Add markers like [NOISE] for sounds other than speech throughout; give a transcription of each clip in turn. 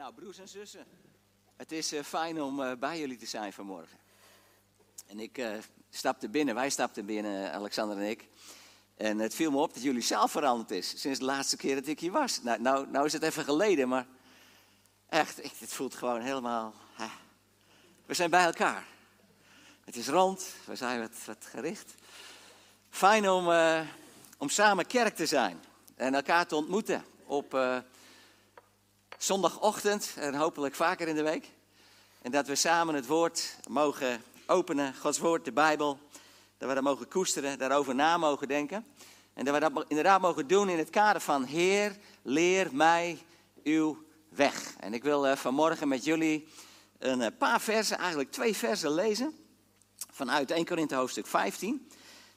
Nou, broers en zussen, het is uh, fijn om uh, bij jullie te zijn vanmorgen. En ik uh, stapte binnen, wij stapten binnen, Alexander en ik. En het viel me op dat jullie zelf veranderd is sinds de laatste keer dat ik hier was. Nou, nou, nou is het even geleden, maar echt, ik, het voelt gewoon helemaal. Hè. We zijn bij elkaar. Het is rond, we zijn wat, wat gericht. Fijn om, om samen kerk te zijn en elkaar te ontmoeten op zondagochtend en hopelijk vaker in de week. En dat we samen het woord mogen openen, Gods woord, de Bijbel. Dat we dat mogen koesteren, daarover na mogen denken. En dat we dat inderdaad mogen doen in het kader van Heer, leer mij uw weg. En ik wil uh, vanmorgen met jullie een uh, paar versen, eigenlijk twee versen lezen. Vanuit 1 Korinthe hoofdstuk 15,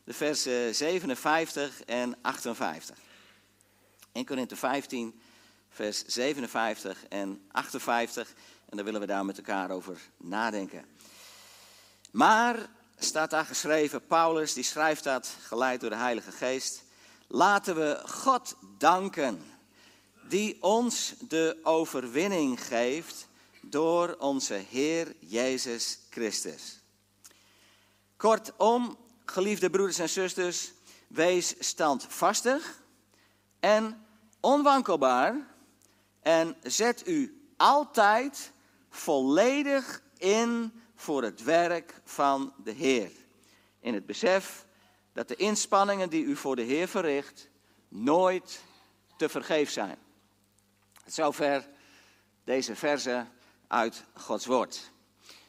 de versen 57 en 58. 1 Korinthe 15, vers 57 en 58. En daar willen we daar met elkaar over nadenken. Maar, staat daar geschreven, Paulus die schrijft dat, geleid door de Heilige Geest. Laten we God danken, die ons de overwinning geeft door onze Heer Jezus Christus. Kortom, geliefde broeders en zusters, wees standvastig en onwankelbaar en zet u altijd volledig in voor het werk van de Heer. In het besef dat de inspanningen die u voor de Heer verricht nooit te vergeef zijn. Zover deze verse uit Gods woord.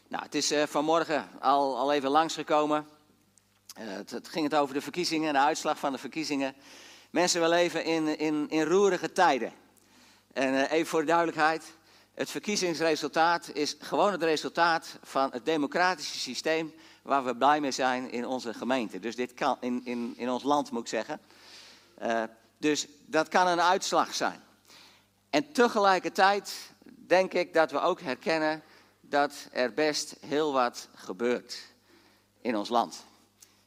Nou, het is uh, vanmorgen al, al even langsgekomen. Uh, het, het, ging het over de verkiezingen, de uitslag van de verkiezingen. Mensen, we leven in, in, in roerige tijden. En uh, even voor de duidelijkheid, het verkiezingsresultaat is gewoon het resultaat van het democratische systeem waar we blij mee zijn in onze gemeente. Dus dit kan in, in, in ons land, moet ik zeggen. Uh, dus dat kan een uitslag zijn. En tegelijkertijd denk ik dat we ook herkennen dat er best heel wat gebeurt in ons land.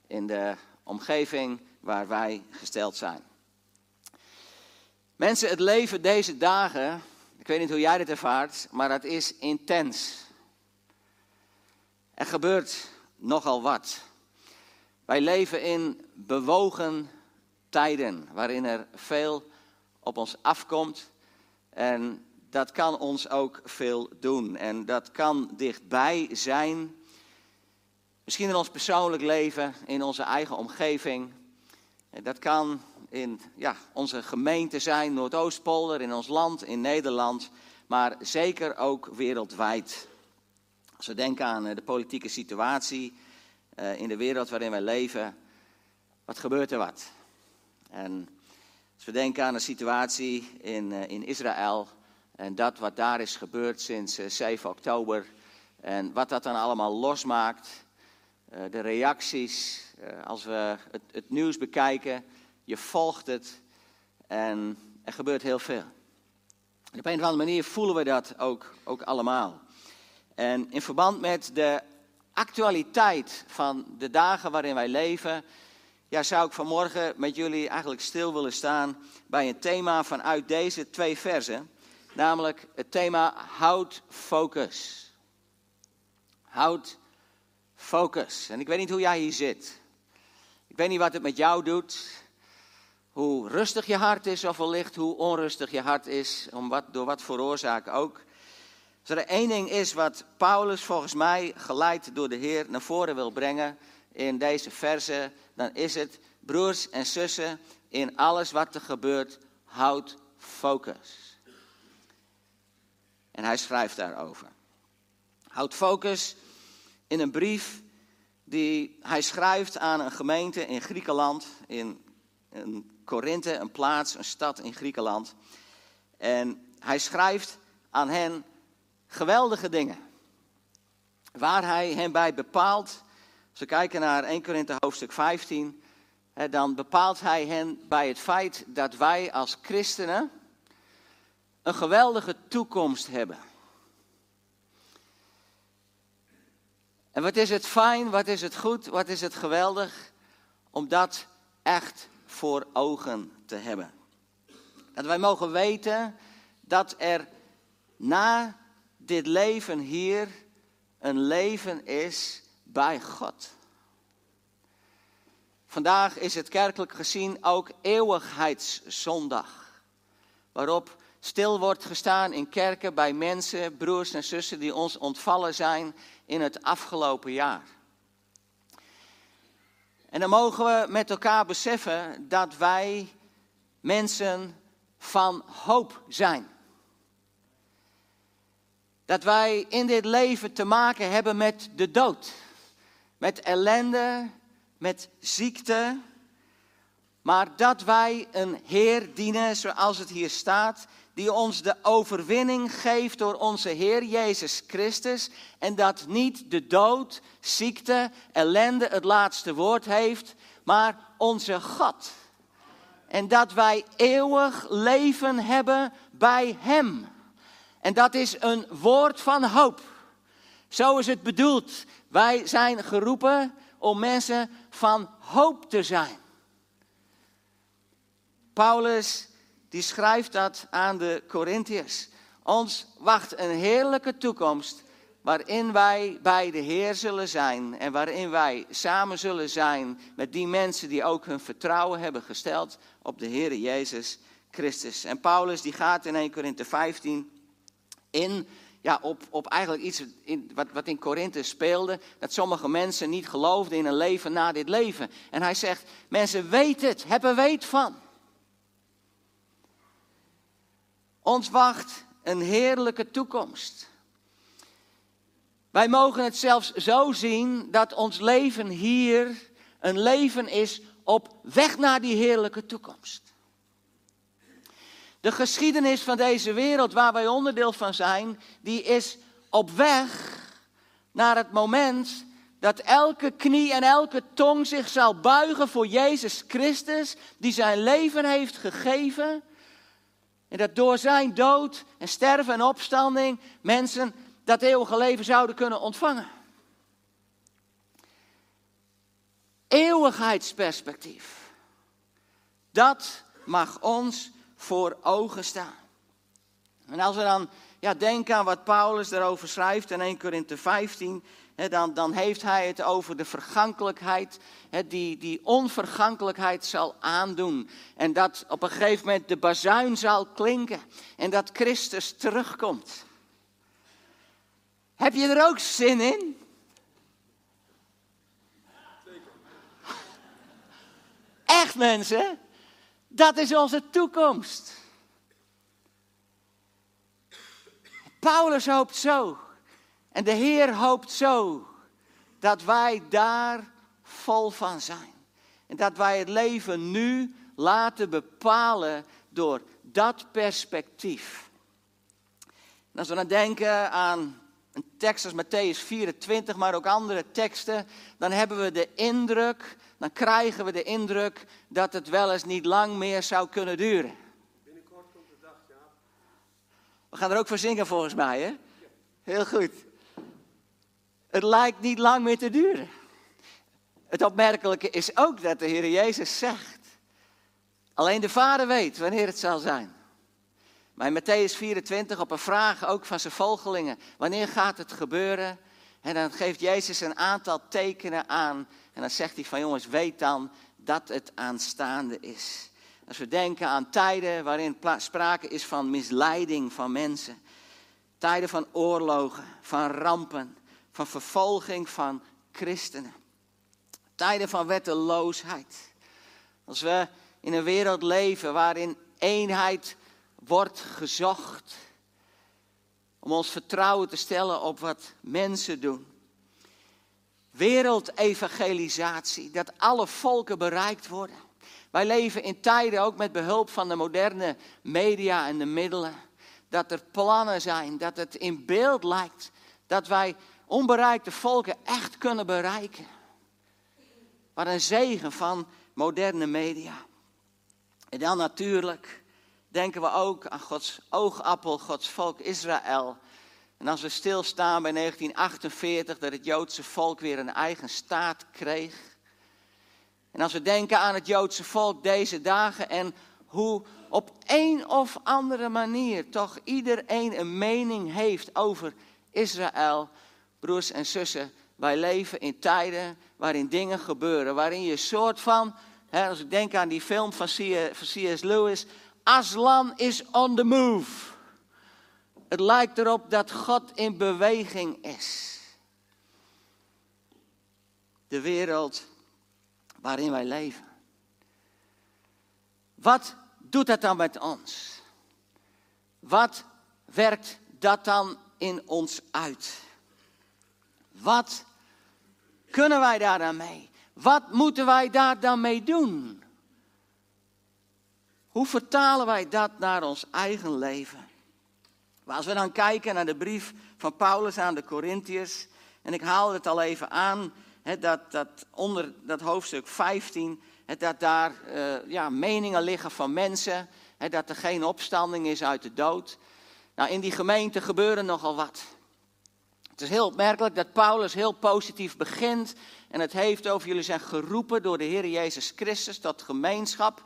In de omgeving waar wij gesteld zijn. Mensen, het leven deze dagen, ik weet niet hoe jij dit ervaart, maar het is intens. Er gebeurt nogal wat. Wij leven in bewogen tijden waarin er veel op ons afkomt. En dat kan ons ook veel doen. En dat kan dichtbij zijn. Misschien in ons persoonlijk leven, in onze eigen omgeving. Dat kan in ja, onze gemeente zijn, Noordoostpolder, in ons land, in Nederland, maar zeker ook wereldwijd. Als we denken aan eh, de politieke situatie uh, in de wereld waarin wij leven, wat gebeurt er wat? En als we denken aan de situatie in, uh, in Israël en dat wat daar is gebeurd sinds uh, 7 oktober en wat dat dan allemaal losmaakt, de reacties, als we het, het nieuws bekijken, je volgt het en er gebeurt heel veel. En op een of andere manier voelen we dat ook, ook allemaal. En in verband met de actualiteit van de dagen waarin wij leven, ja, zou ik vanmorgen met jullie eigenlijk stil willen staan bij een thema vanuit deze twee versen. Namelijk het thema houd focus. Houd focus. En ik weet niet hoe jij hier zit. Ik weet niet wat het met jou doet hoe rustig je hart is of wellicht hoe onrustig je hart is, om wat, door wat voor oorzaak ook. Als er één ding is wat Paulus volgens mij geleid door de Heer naar voren wil brengen in deze verse, dan is het, broers en zussen, in alles wat er gebeurt, houd focus. En hij schrijft daarover. Houd focus in een brief die hij schrijft aan een gemeente in Griekenland, in een Korinthe, een plaats, een stad in Griekenland. En hij schrijft aan hen geweldige dingen. Waar hij hen bij bepaalt, als we kijken naar 1 Korinthe hoofdstuk 15, dan bepaalt hij hen bij het feit dat wij als christenen een geweldige toekomst hebben. En wat is het fijn, wat is het goed, wat is het geweldig om dat echt voor ogen te hebben. Dat wij mogen weten dat er na dit leven hier een leven is bij God. Vandaag is het kerkelijk gezien ook eeuwigheidszondag, waarop stil wordt gestaan in kerken bij mensen, broers en zussen die ons ontvallen zijn in het afgelopen jaar. En dan mogen we met elkaar beseffen dat wij mensen van hoop zijn. Dat wij in dit leven te maken hebben met de dood, met ellende, met ziekte. Maar dat wij een Heer dienen, zoals het hier staat, die ons de overwinning geeft door onze Heer Jezus Christus. En dat niet de dood, ziekte, ellende het laatste woord heeft, maar onze God. En dat wij eeuwig leven hebben bij Hem. En dat is een woord van hoop. Zo is het bedoeld. Wij zijn geroepen om mensen van hoop te zijn. Paulus die schrijft dat aan de Corinthiërs. Ons wacht een heerlijke toekomst waarin wij bij de Heer zullen zijn en waarin wij samen zullen zijn met die mensen die ook hun vertrouwen hebben gesteld op de Heer Jezus Christus. En Paulus die gaat in 1 Korinthe 15 in ja, op, op eigenlijk iets in, wat, wat in Korinthe speelde. Dat sommige mensen niet geloofden in een leven na dit leven. En hij zegt, mensen weet het, hebben weet van. Ons wacht een heerlijke toekomst. Wij mogen het zelfs zo zien dat ons leven hier een leven is op weg naar die heerlijke toekomst. De geschiedenis van deze wereld waar wij onderdeel van zijn, die is op weg naar het moment dat elke knie en elke tong zich zal buigen voor Jezus Christus, die zijn leven heeft gegeven. En dat door zijn dood en sterven en opstanding mensen dat eeuwige leven zouden kunnen ontvangen. Eeuwigheidsperspectief. Dat mag ons voor ogen staan. En als we dan ja, denken aan wat Paulus daarover schrijft in 1 Korinthe 15, dan, dan, heeft hij het over de vergankelijkheid, die, die onvergankelijkheid zal aandoen. En dat op een gegeven moment de bazuin zal klinken en dat Christus terugkomt. Heb je er ook zin in? Echt mensen? Dat is onze toekomst. Paulus hoopt zo. En de Heer hoopt zo dat wij daar vol van zijn. En dat wij het leven nu laten bepalen door dat perspectief. En als we dan denken aan een tekst als Matthäus 24, maar ook andere teksten, dan hebben we de indruk dan krijgen we de indruk dat het wel eens niet lang meer zou kunnen duren. Binnenkort komt de dag, ja. We gaan er ook voor zingen volgens mij, hè? Heel goed. Het lijkt niet lang meer te duren. Het opmerkelijke is ook dat de Heer Jezus zegt: Alleen de Vader weet wanneer het zal zijn. Maar in Matthäus 24 op een vraag ook van zijn volgelingen: Wanneer gaat het gebeuren? En dan geeft Jezus een aantal tekenen aan en dan zegt hij van jongens, weet dan dat het aanstaande is. Als we denken aan tijden waarin sprake is van misleiding van mensen. Tijden van oorlogen, van rampen, van vervolging van christenen. Tijden van wetteloosheid. Als we in een wereld leven waarin eenheid wordt gezocht. Om ons vertrouwen te stellen op wat mensen doen wereldevangelisatie, dat alle volken bereikt worden. Wij leven in tijden, ook met behulp van de moderne media en de middelen, dat er plannen zijn, dat het in beeld lijkt dat wij onbereikte volken echt kunnen bereiken. Wat een zegen van moderne media. En dan natuurlijk denken we ook aan Gods oogappel, Gods volk Israël. En als we stilstaan bij 1948, dat het Joodse volk weer een eigen staat kreeg. En als we denken aan het Joodse volk deze dagen en hoe op een of andere manier toch iedereen een mening heeft over Israël, broers en zussen, wij leven in tijden waarin dingen gebeuren, waarin je soort van, hè, als ik denk aan die film van C.S. Lewis, Aslan is on the move. Het lijkt erop dat God in beweging is. De wereld waarin wij leven. Wat doet dat dan met ons? Wat werkt dat dan in ons uit? Wat kunnen wij daar dan mee? Wat moeten wij daar dan mee doen? Hoe vertalen wij dat naar ons eigen leven? Maar als we dan kijken naar de brief van Paulus aan de Corinthiërs, en ik haal het al even aan, dat, dat onder dat hoofdstuk 15, dat daar uh, ja, meningen liggen van mensen, dat er geen opstanding is uit de dood. Nou, in die gemeente gebeuren nogal wat. Het is heel opmerkelijk dat Paulus heel positief begint en het heeft over jullie zijn geroepen door de Heer Jezus Christus tot gemeenschap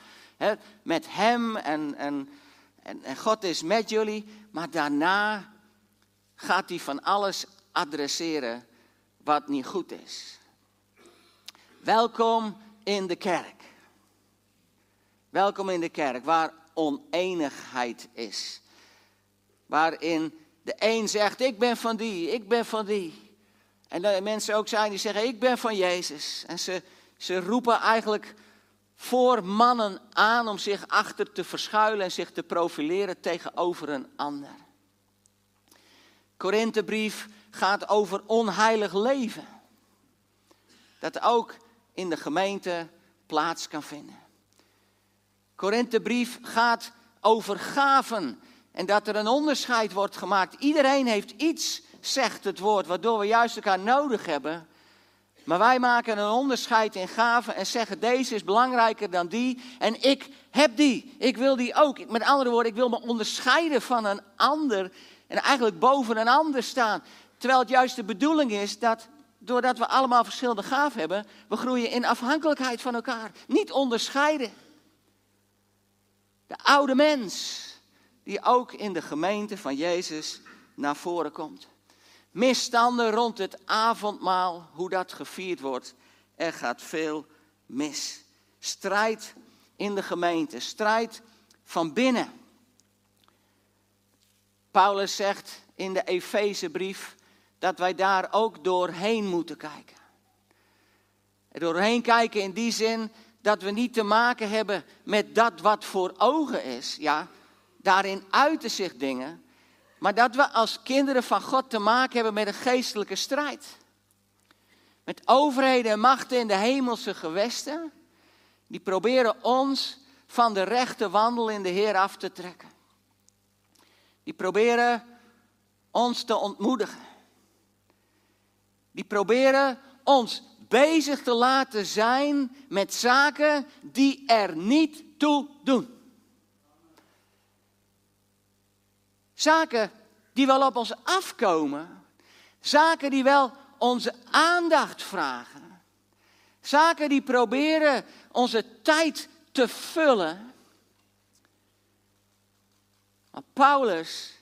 met Hem en, en, en, en God is met jullie. Maar daarna gaat hij van alles adresseren wat niet goed is. Welkom in de kerk. Welkom in de kerk waar oneenigheid is. Waarin de een zegt, ik ben van die, ik ben van die. En de mensen ook zijn die zeggen, ik ben van Jezus. En ze, ze roepen eigenlijk voor mannen aan om zich achter te verschuilen en zich te profileren tegenover een ander. Korinthebrief gaat over onheilig leven. Dat ook in de gemeente plaats kan vinden. Korinthebrief gaat over gaven en dat er een onderscheid wordt gemaakt. Iedereen heeft iets, zegt het woord, waardoor we juist elkaar nodig hebben. Maar wij maken een onderscheid in gaven en zeggen deze is belangrijker dan die en ik heb die. Ik wil die ook. Met andere woorden, ik wil me onderscheiden van een ander en eigenlijk boven een ander staan. Terwijl het juist de bedoeling is dat doordat we allemaal verschillende gaven hebben, we groeien in afhankelijkheid van elkaar. Niet onderscheiden. De oude mens, die ook in de gemeente van Jezus naar voren komt. Misstanden rond het avondmaal, hoe dat gevierd wordt. Er gaat veel mis. Strijd in de gemeente, strijd van binnen. Paulus zegt in de Efezebrief dat wij daar ook doorheen moeten kijken. Doorheen kijken in die zin dat we niet te maken hebben met dat wat voor ogen is. Ja, daarin uiten zich dingen. Maar dat we als kinderen van God te maken hebben met een geestelijke strijd. Met overheden en machten in de hemelse gewesten. Die proberen ons van de rechte wandel in de Heer af te trekken. Die proberen ons te ontmoedigen. Die proberen ons bezig te laten zijn met zaken die er niet toe doen. Zaken die wel op ons afkomen. Zaken die wel onze aandacht vragen. Zaken die proberen onze tijd te vullen. Maar Paulus,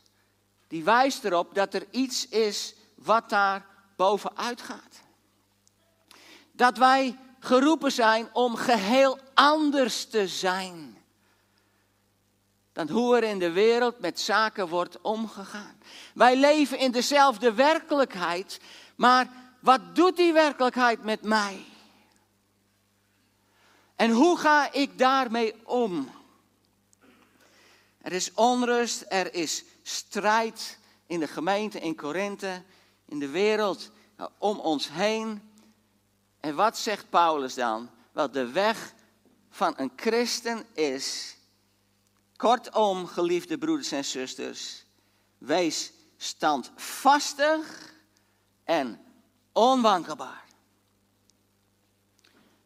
die wijst erop dat er iets is wat daar bovenuit gaat. Dat wij geroepen zijn om geheel anders te zijn dan hoe er in de wereld met zaken wordt omgegaan. Wij leven in dezelfde werkelijkheid, maar wat doet die werkelijkheid met mij? En hoe ga ik daarmee om? Er is onrust, er is strijd in de gemeente in Korinthe, in de wereld om ons heen. En wat zegt Paulus dan? Wel, de weg van een christen is Kortom, geliefde broeders en zusters, wees standvastig en onwankelbaar.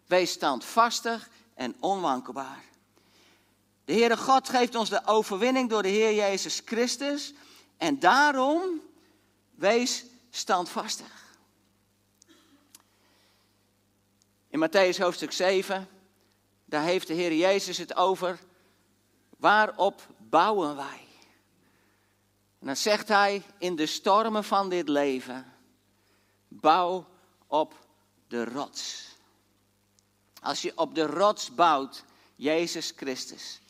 Wees standvastig en onwankelbaar. De Heere God geeft ons de overwinning door de Heer Jezus Christus. En daarom wees standvastig. In Matthäus hoofdstuk 7, daar heeft de Heer Jezus het over waarop bouwen wij? En dan zegt hij in de stormen van dit leven, bouw op de rots. Als je op de rots bouwt, Jezus Christus,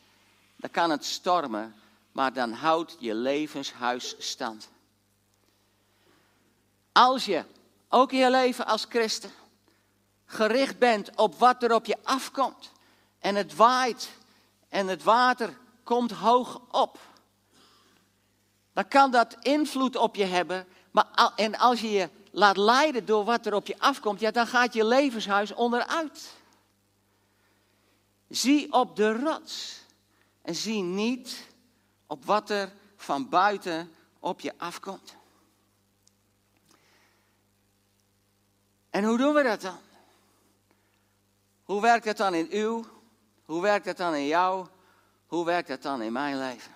dan kan het stormen, maar dan houdt je levenshuis stand. Als je, ook in je leven als christen, gericht bent op wat er op je afkomt, en het waait en het water komt hoog op, dan kan dat invloed op je hebben. Maar, en als je je laat leiden door wat er op je afkomt, ja, dan gaat je levenshuis onderuit. Zie op de rots en zie niet op wat er van buiten op je afkomt. En hoe doen we dat dan? Hoe werkt het dan in uw? Hoe werkt het dan in jou? Hoe werkt het dan in mijn leven?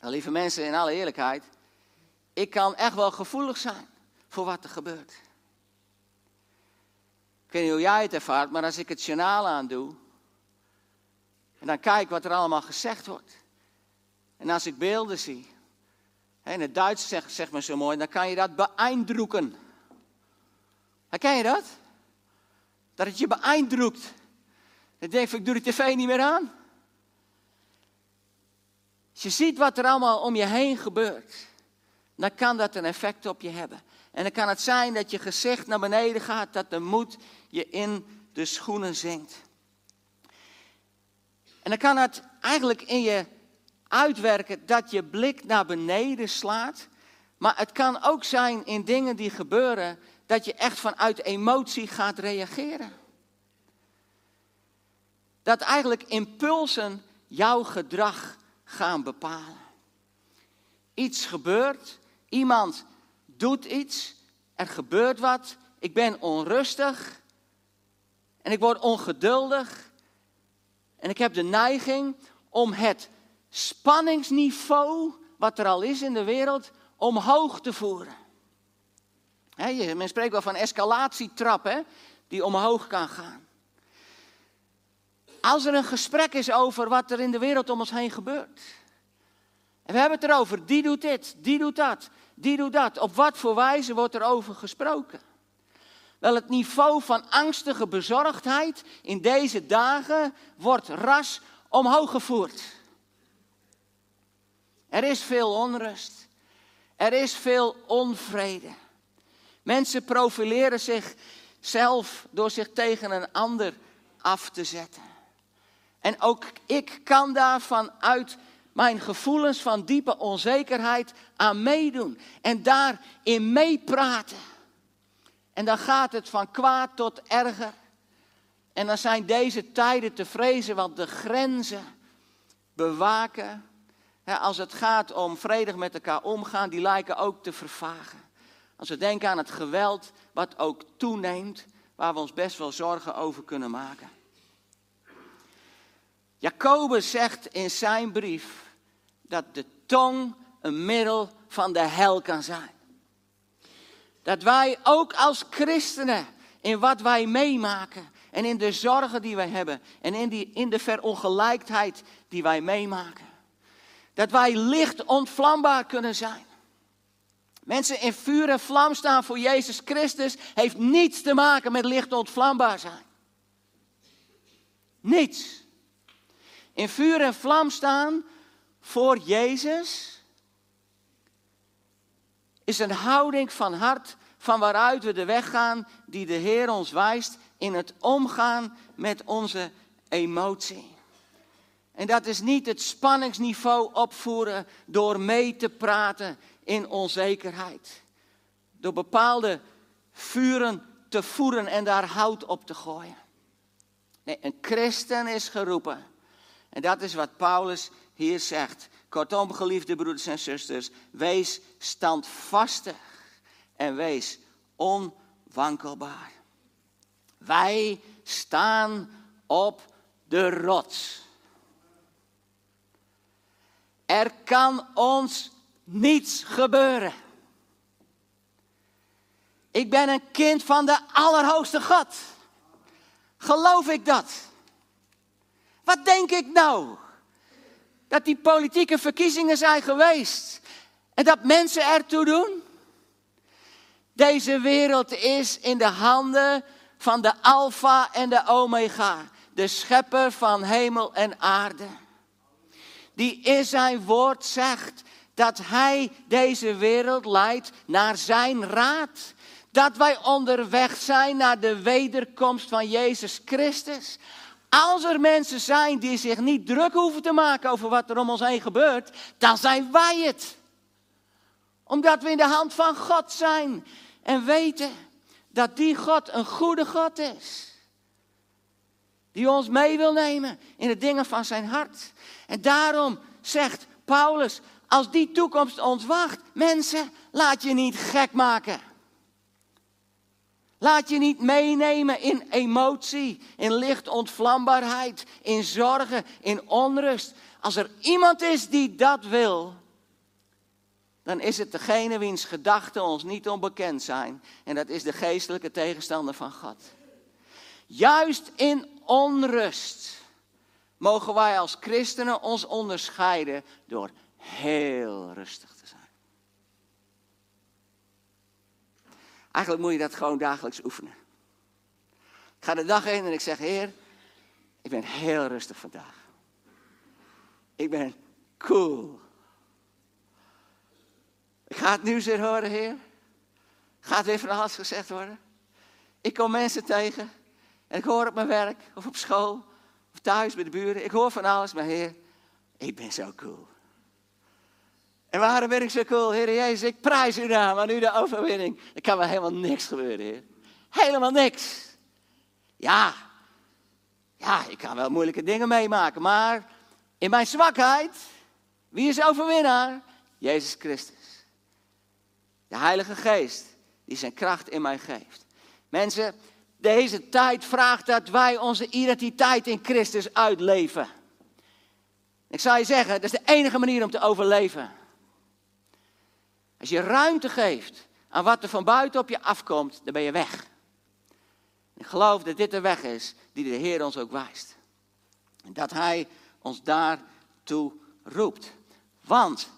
Nou, lieve mensen, in alle eerlijkheid, ik kan echt wel gevoelig zijn voor wat er gebeurt. Ik weet niet hoe jij het ervaart, maar als ik het journaal aan doe, en dan kijk wat er allemaal gezegd wordt. En als ik beelden zie, in het Duits zegt, zegt men zo mooi, dan kan je dat beeindrukken. Herken je dat? Dat het je beeindrukt. Dan denk ik, ik doe de tv niet meer aan. Als je ziet wat er allemaal om je heen gebeurt, dan kan dat een effect op je hebben. En dan kan het zijn dat je gezicht naar beneden gaat, dat de moed je in de schoenen zinkt. En dan kan het eigenlijk in je uitwerken dat je blik naar beneden slaat. Maar het kan ook zijn in dingen die gebeuren dat je echt vanuit emotie gaat reageren. Dat eigenlijk impulsen jouw gedrag gaan bepalen. Iets gebeurt, iemand doet iets, er gebeurt wat, ik ben onrustig en ik word ongeduldig en ik heb de neiging om het spanningsniveau wat er al is in de wereld omhoog te voeren. He, men spreekt wel van escalatietrap hè, die omhoog kan gaan. Als er een gesprek is over wat er in de wereld om ons heen gebeurt. En we hebben het erover, die doet dit, die doet dat, die doet dat. Op wat voor wijze wordt er over gesproken? Wel, het niveau van angstige bezorgdheid in deze dagen wordt ras omhoog gevoerd. Er is veel onrust. Er is veel onvrede. Mensen profileren zichzelf door zich tegen een ander af te zetten. En ook ik kan daar vanuit mijn gevoelens van diepe onzekerheid aan meedoen. En daarin meepraten. En dan gaat het van kwaad tot erger. En dan zijn deze tijden te vrezen, want de grenzen bewaken. als het gaat om vredig met elkaar omgaan, die lijken ook te vervagen. Als we denken aan het geweld, wat ook toeneemt, waar we ons best wel zorgen over kunnen maken. Jacobus zegt in zijn brief dat de tong een middel van de hel kan zijn. Dat wij ook als christenen in wat wij meemaken en in de zorgen die wij hebben en in, die, in de verongelijkheid die wij meemaken, dat wij licht ontvlambaar kunnen zijn. Mensen in vuur en vlam staan voor Jezus Christus heeft niets te maken met licht ontvlambaar zijn. Niets. In vuur en vlam staan voor Jezus is een houding van hart van waaruit we de weg gaan die de Heer ons wijst in het omgaan met onze emotie. En dat is niet het spanningsniveau opvoeren door mee te praten in onzekerheid. Door bepaalde vuren te voeren en daar hout op te gooien. Nee, een christen is geroepen. En dat is wat Paulus hier zegt. Kortom, geliefde broeders en zusters, wees standvastig en wees onwankelbaar. Wij staan op de rots. Er kan ons niets gebeuren. Ik ben een kind van de Allerhoogste God. Geloof ik dat? Wat denk ik nou? dat die politieke verkiezingen zijn geweest en dat mensen ertoe doen? Deze wereld is in de handen van de Alpha en de Omega, de schepper van hemel en aarde. Die in zijn woord zegt dat hij deze wereld leidt naar zijn raad. Dat wij onderweg zijn naar de wederkomst van Jezus Christus. Als er mensen zijn die zich niet druk hoeven te maken over wat er om ons heen gebeurt, dan zijn wij het. Omdat we in de hand van God zijn en weten dat die God een goede God is. Die ons mee wil nemen in de dingen van zijn hart. En daarom zegt Paulus, als die toekomst ons wacht, mensen, laat je niet gek maken. Laat je niet meenemen in emotie, in licht ontvlambaarheid, in zorgen, in onrust. Als er iemand is die dat wil, dan is het degene wiens gedachten ons niet onbekend zijn. En dat is de geestelijke tegenstander van God. Juist in onrust mogen wij als christenen ons onderscheiden door heel rustig te zijn. Eigenlijk moet je dat gewoon dagelijks oefenen. Ik ga de dag in en ik zeg, Heer, ik ben heel rustig vandaag. Ik ben cool. Ik ga het nieuws weer horen, Heer. Gaat weer van alles gezegd worden. Ik kom mensen tegen en ik hoor op mijn werk of op school of thuis bij de buren. Ik hoor van alles, maar Heer, ik ben zo cool. En waarom ben ik zo cool, Heer Jezus? Ik prijs u naam aan u de overwinning. Er kan wel helemaal niks gebeuren, Heer. Helemaal niks. Ja, ja, ik kan wel moeilijke dingen meemaken, maar in mijn zwakheid, wie is overwinnaar? Jezus Christus. De Heilige Geest, die zijn kracht in mij geeft. Mensen, deze tijd vraagt dat wij onze identiteit in Christus uitleven. Ik zou je zeggen, dat is de enige manier om te overleven. Als je ruimte geeft aan wat er van buiten op je afkomt, dan ben je weg. Ik geloof dat dit de weg is die de Heer ons ook wijst. En dat Hij ons daartoe roept. Want,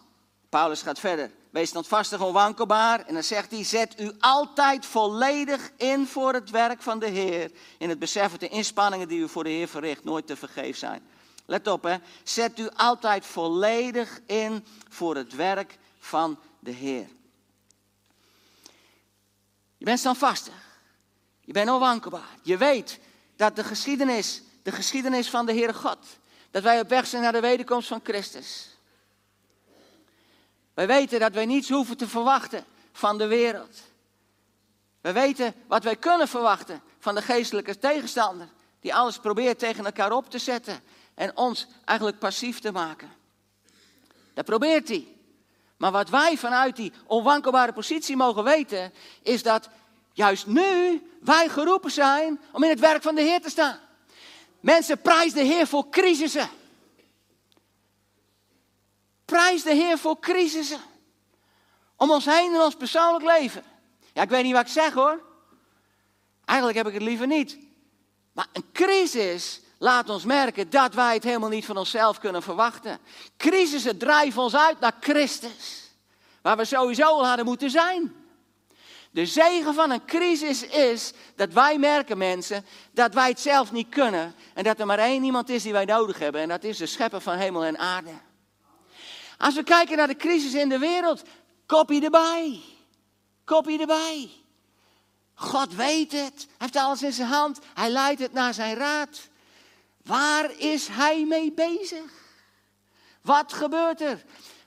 Paulus gaat verder, wees standvastig onwankelbaar. En dan zegt hij, zet u altijd volledig in voor het werk van de Heer. In het besef dat de inspanningen die u voor de Heer verricht nooit te vergeef zijn. Let op hè, zet u altijd volledig in voor het werk van de Heer. Je bent standvastig. Je bent onwankelbaar. Je weet dat de geschiedenis, de geschiedenis van de Heere God, dat wij op weg zijn naar de wederkomst van Christus. Wij weten dat wij niets hoeven te verwachten van de wereld. We weten wat wij kunnen verwachten van de geestelijke tegenstander, die alles probeert tegen elkaar op te zetten en ons eigenlijk passief te maken. Dat probeert hij. Maar wat wij vanuit die onwankelbare positie mogen weten, is dat juist nu wij geroepen zijn om in het werk van de Heer te staan. Mensen, prijs de Heer voor crisissen. Prijs de Heer voor crisissen. Om ons heen in ons persoonlijk leven. Ja, ik weet niet wat ik zeg hoor. Eigenlijk heb ik het liever niet. Maar een crisis laat ons merken dat wij het helemaal niet van onszelf kunnen verwachten. Crisissen drijven ons uit naar Christus. Waar we sowieso al hadden moeten zijn. De zegen van een crisis is dat wij merken, mensen, dat wij het zelf niet kunnen. En dat er maar één iemand is die wij nodig hebben. En dat is de schepper van hemel en aarde. Als we kijken naar de crisis in de wereld, kopie erbij. Kopie erbij. God weet het. Hij heeft alles in zijn hand. Hij leidt het naar zijn raad. Waar is hij mee bezig? Wat gebeurt er?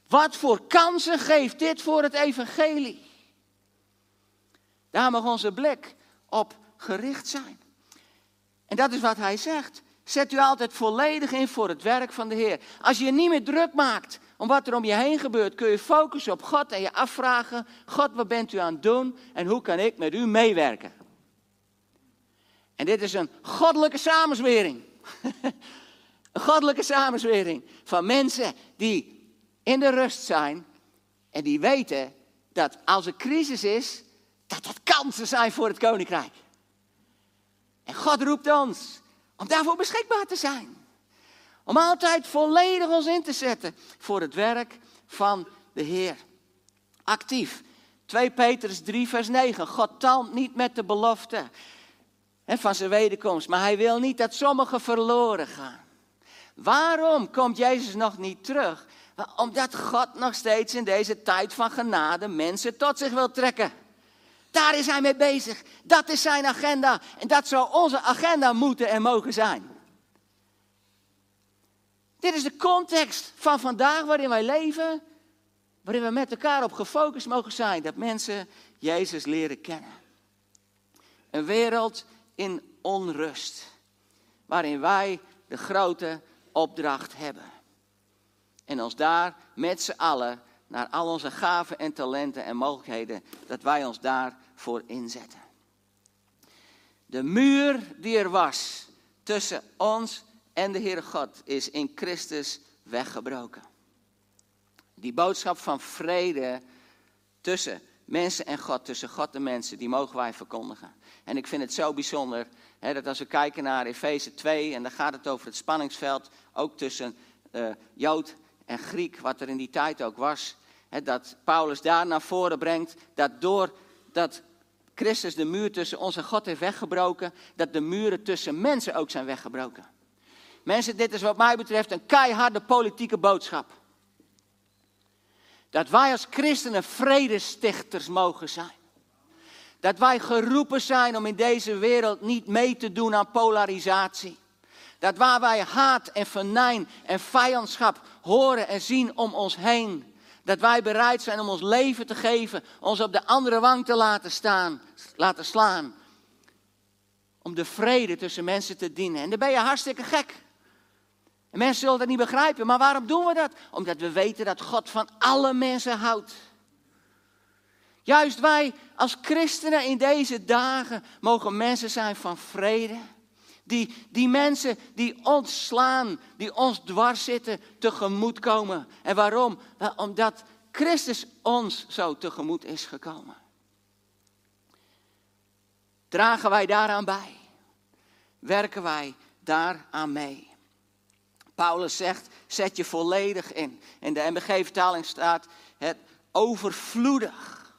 Wat voor kansen geeft dit voor het evangelie? Daar mag onze blik op gericht zijn. En dat is wat hij zegt. Zet u altijd volledig in voor het werk van de Heer. Als je je niet meer druk maakt om wat er om je heen gebeurt, kun je focussen op God en je afvragen: God, wat bent u aan het doen en hoe kan ik met u meewerken? En dit is een goddelijke samenzwering. Een [LAUGHS] goddelijke samenzwering van mensen die in de rust zijn en die weten dat als er crisis is, dat dat kansen zijn voor het koninkrijk. En God roept ons om daarvoor beschikbaar te zijn. Om altijd volledig ons in te zetten voor het werk van de Heer. Actief. 2 Petrus 3, vers 9. God talmt niet met de belofte van zijn wederkomst, maar hij wil niet dat sommigen verloren gaan. Waarom komt Jezus nog niet terug? Omdat God nog steeds in deze tijd van genade mensen tot zich wil trekken. Daar is hij mee bezig. Dat is zijn agenda. En dat zou onze agenda moeten en mogen zijn. Dit is de context van vandaag waarin wij leven. Waarin we met elkaar op gefocust mogen zijn. Dat mensen Jezus leren kennen. Een wereld in onrust. Waarin wij de grote opdracht hebben. En ons daar met z'n allen, naar al onze gaven en talenten en mogelijkheden, dat wij ons daarvoor inzetten. De muur die er was tussen ons en de Heere God is in Christus weggebroken. Die boodschap van vrede tussen mensen en God, tussen God en mensen, die mogen wij verkondigen. En ik vind het zo bijzonder hè, dat als we kijken naar Efeze 2, en dan gaat het over het spanningsveld, ook tussen uh, Jood en Griek, wat er in die tijd ook was, hè, dat Paulus daar naar voren brengt, dat door dat Christus de muur tussen ons en God heeft weggebroken, dat de muren tussen mensen ook zijn weggebroken. Mensen, dit is wat mij betreft een keiharde politieke boodschap. Dat wij als christenen vredestichters mogen zijn. Dat wij geroepen zijn om in deze wereld niet mee te doen aan polarisatie. Dat waar wij haat en venijn en vijandschap horen en zien om ons heen. Dat wij bereid zijn om ons leven te geven, ons op de andere wang te laten staan, laten slaan. Om de vrede tussen mensen te dienen. En dan ben je hartstikke gek. En mensen zullen dat niet begrijpen, maar waarom doen we dat? Omdat we weten dat God van alle mensen houdt. Juist wij als christenen in deze dagen mogen mensen zijn van vrede. Die, die mensen die ons slaan, die ons dwars zitten, tegemoet komen. En waarom? omdat Christus ons zo tegemoet is gekomen. Dragen wij daaraan bij? Werken wij daaraan mee? Paulus zegt, zet je volledig in. In de MBG-vertaling staat het overvloedig.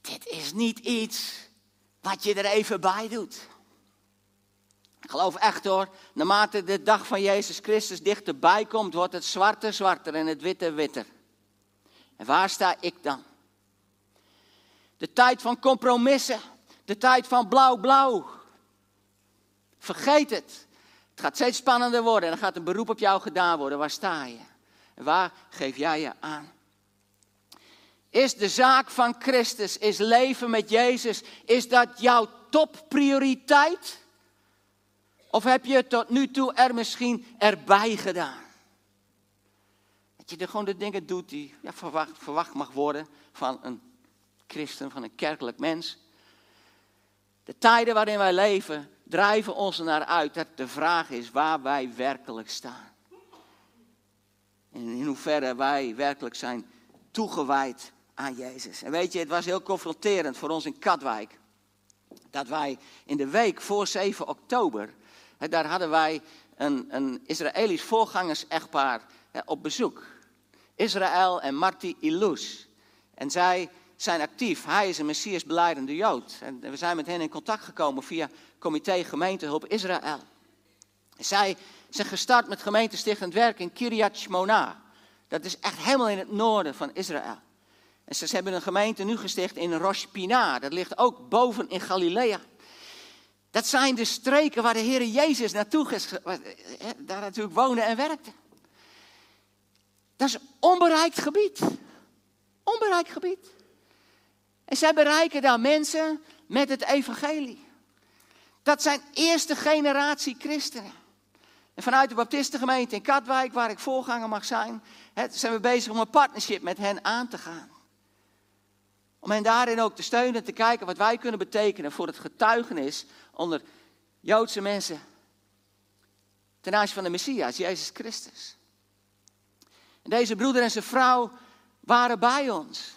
Dit is niet iets wat je er even bij doet. Geloof echt hoor, naarmate de dag van Jezus Christus dichterbij komt, wordt het zwarte zwarter en het witte witter. En waar sta ik dan? De tijd van compromissen, de tijd van blauw-blauw. Vergeet het. Gaat steeds spannender worden en dan gaat een beroep op jou gedaan worden. Waar sta je? Waar geef jij je aan? Is de zaak van Christus, is leven met Jezus, is dat jouw topprioriteit? Of heb je tot nu toe er misschien erbij gedaan? Dat je er gewoon de dingen doet die ja, verwacht, verwacht mag worden van een christen, van een kerkelijk mens. De tijden waarin wij leven drijven ons naar uit dat de vraag is waar wij werkelijk staan. En in hoeverre wij werkelijk zijn toegewijd aan Jezus. En weet je, het was heel confronterend voor ons in Katwijk. Dat wij in de week voor 7 oktober, daar hadden wij een, een Israëlisch voorgangers-echtpaar op bezoek. Israël en Marti Ilus. En zij zijn actief. Hij is een Messias beleidende Jood. En we zijn met hen in contact gekomen via Comité Gemeentehulp Israël. Zij zijn gestart met gemeentestichtend werk in Kiryat Shmona. Dat is echt helemaal in het noorden van Israël. En ze hebben een gemeente nu gesticht in Rosh Pinah. Dat ligt ook boven in Galilea. Dat zijn de streken waar de Heer Jezus naartoe is, daar natuurlijk woonde en werkte. Dat is onbereikt gebied. Onbereikt gebied. En zij bereiken daar mensen met het evangelie. Dat zijn eerste generatie christenen. En vanuit de baptistengemeente in Katwijk, waar ik voorganger mag zijn, zijn we bezig om een partnership met hen aan te gaan. Om hen daarin ook te steunen, te kijken wat wij kunnen betekenen voor het getuigenis onder Joodse mensen. Ten aanzien van de Messias, Jezus Christus. En deze broeder en zijn vrouw waren bij ons.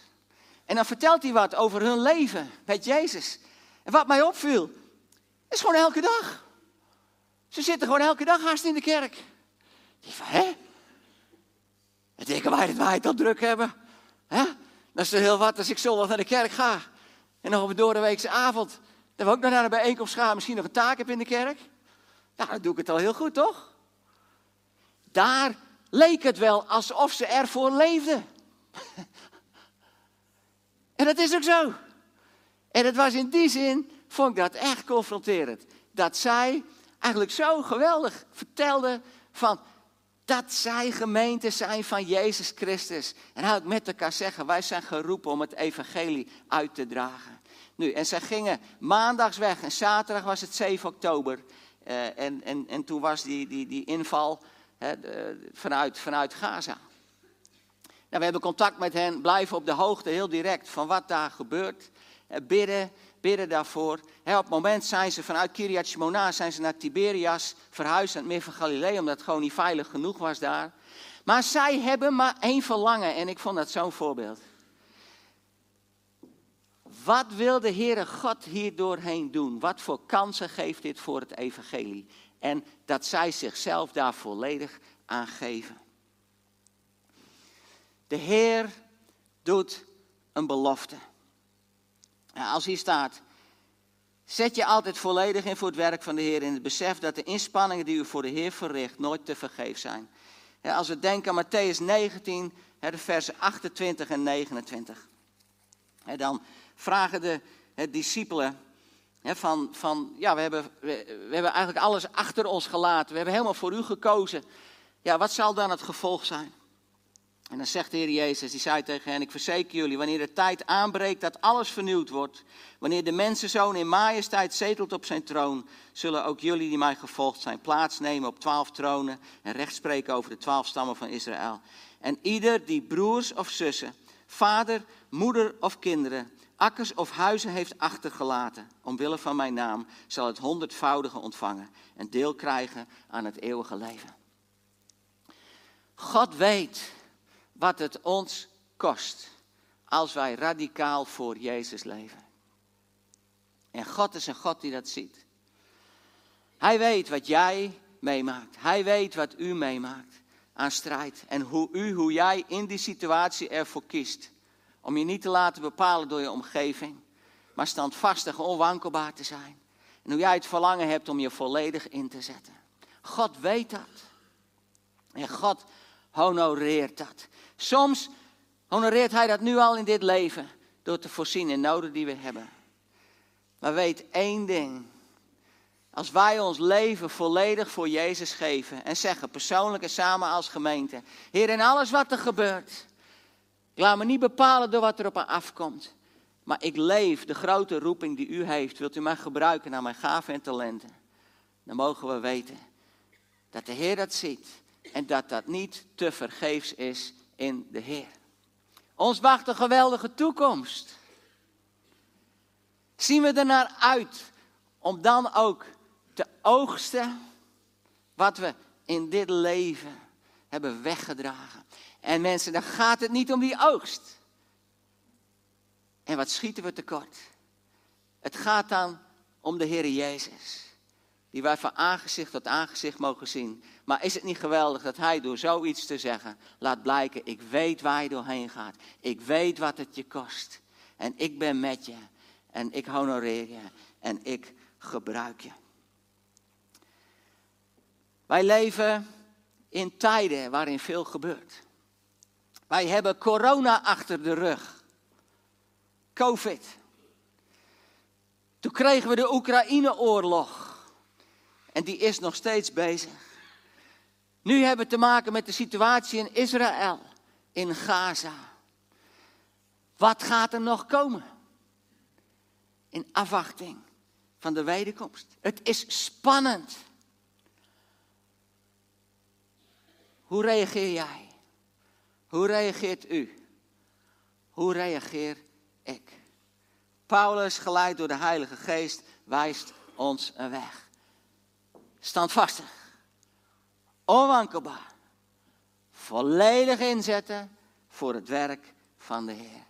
En dan vertelt hij wat over hun leven met Jezus. En wat mij opviel, is gewoon elke dag. Ze zitten gewoon elke dag haast in de kerk. Die van, hè? En denken wij dat wij het al druk hebben. Hè? Dat is heel wat als ik zondag naar de kerk ga. En nog op een doordeweekse avond. Dat we ook nog naar de bijeenkomst gaan. Misschien nog een taak heb in de kerk. Nou, dan doe ik het al heel goed, toch? Daar leek het wel alsof ze ervoor leefden. En dat is ook zo. En het was in die zin, vond ik dat echt confronterend. Dat zij eigenlijk zo geweldig vertelden van dat zij gemeente zijn van Jezus Christus. En hij ook met elkaar zeggen, wij zijn geroepen om het evangelie uit te dragen. Nu, en zij gingen maandags weg en zaterdag was het 7 oktober. Uh, en, en, en toen was die, die, die inval vanuit, vanuit Gaza. Nou, we hebben contact met hen, blijven op de hoogte heel direct van wat daar gebeurt. Uh, bidden, bidden daarvoor. op het moment zijn ze vanuit Kiryat Shmona zijn ze naar Tiberias verhuisd, het meer van Galilee, omdat het gewoon niet veilig genoeg was daar. Maar zij hebben maar één verlangen en ik vond dat zo'n voorbeeld. Wat wil de Heere God hier doorheen doen? Wat voor kansen geeft dit voor het evangelie? En dat zij zichzelf daar volledig aan geven. De Heer doet een belofte. Als hier staat, zet je altijd volledig in voor het werk van de Heer in het besef dat de inspanningen die u voor de Heer verricht nooit te vergeef zijn. Als we denken aan Matthäus 19, de versen 28 en 29. Dan vragen de discipelen van, van, ja, we hebben, we, we hebben eigenlijk alles achter ons gelaten. We hebben helemaal voor u gekozen. Ja, wat zal dan het gevolg zijn? En dan zegt de Heer Jezus, die zei tegen hen, ik verzeker jullie, wanneer de tijd aanbreekt dat alles vernieuwd wordt, wanneer de mensenzoon in majesteit zetelt op zijn troon, zullen ook jullie die mij gevolgd zijn plaatsnemen op twaalf tronen en recht spreken over de twaalf stammen van Israël. En ieder die broers of zussen, vader, moeder of kinderen, akkers of huizen heeft achtergelaten, omwille van mijn naam, zal het honderdvoudige ontvangen en deel krijgen aan het eeuwige leven. God weet wat het ons kost als wij radicaal voor Jezus leven. En God is een God die dat ziet. Hij weet wat jij meemaakt. Hij weet wat u meemaakt aan strijd. En hoe u, hoe jij in die situatie ervoor kiest. Om je niet te laten bepalen door je omgeving. Maar standvastig, onwankelbaar te zijn. En hoe jij het verlangen hebt om je volledig in te zetten. God weet dat. En God honoreert dat. Soms honoreert Hij dat nu al in dit leven door te voorzien in noden die we hebben. Maar weet één ding. Als wij ons leven volledig voor Jezus geven en zeggen, persoonlijk en samen als gemeente, Heer, in alles wat er gebeurt, ik laat me niet bepalen door wat er op me afkomt, maar ik leef de grote roeping die U heeft. Wilt U mij gebruiken naar mijn gaven en talenten? Dan mogen we weten dat de Heer dat ziet en dat dat niet te vergeefs is in de Heer. Ons wacht een geweldige toekomst. Zien we er naar uit om dan ook te oogsten wat we in dit leven hebben weggedragen. En mensen, dan gaat het niet om die oogst. En wat schieten we tekort? Het gaat dan om de Heer Jezus die wij van aangezicht tot aangezicht mogen zien. Maar is het niet geweldig dat hij door zoiets te zeggen laat blijken, ik weet waar je doorheen gaat. Ik weet wat het je kost. En ik ben met je. En ik honoreer je. En ik gebruik je. Wij leven in tijden waarin veel gebeurt. Wij hebben corona achter de rug. Covid. Toen kregen we de Oekraïne-oorlog. En die is nog steeds bezig. Nu hebben we te maken met de situatie in Israël, in Gaza. Wat gaat er nog komen? In afwachting van de wederkomst. Het is spannend. Hoe reageer jij? Hoe reageert u? Hoe reageer ik? Paulus, geleid door de Heilige Geest, wijst ons een weg standvastig, onwankelbaar, volledig inzetten voor het werk van de Heer.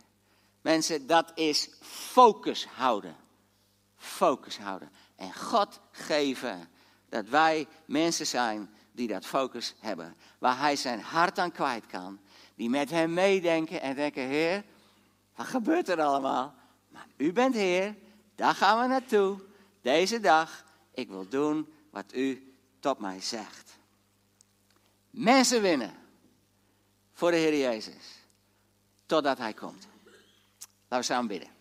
Mensen, dat is focus houden. Focus houden. En God geven dat wij mensen zijn die dat focus hebben. Waar hij zijn hart aan kwijt kan. Die met hem meedenken en denken, Heer, wat gebeurt er allemaal? Maar u bent Heer, daar gaan we naartoe. Deze dag, ik wil doen wat u tot mij zegt. Mensen winnen voor de Heer Jezus. Totdat hij komt. Laten we samen bidden.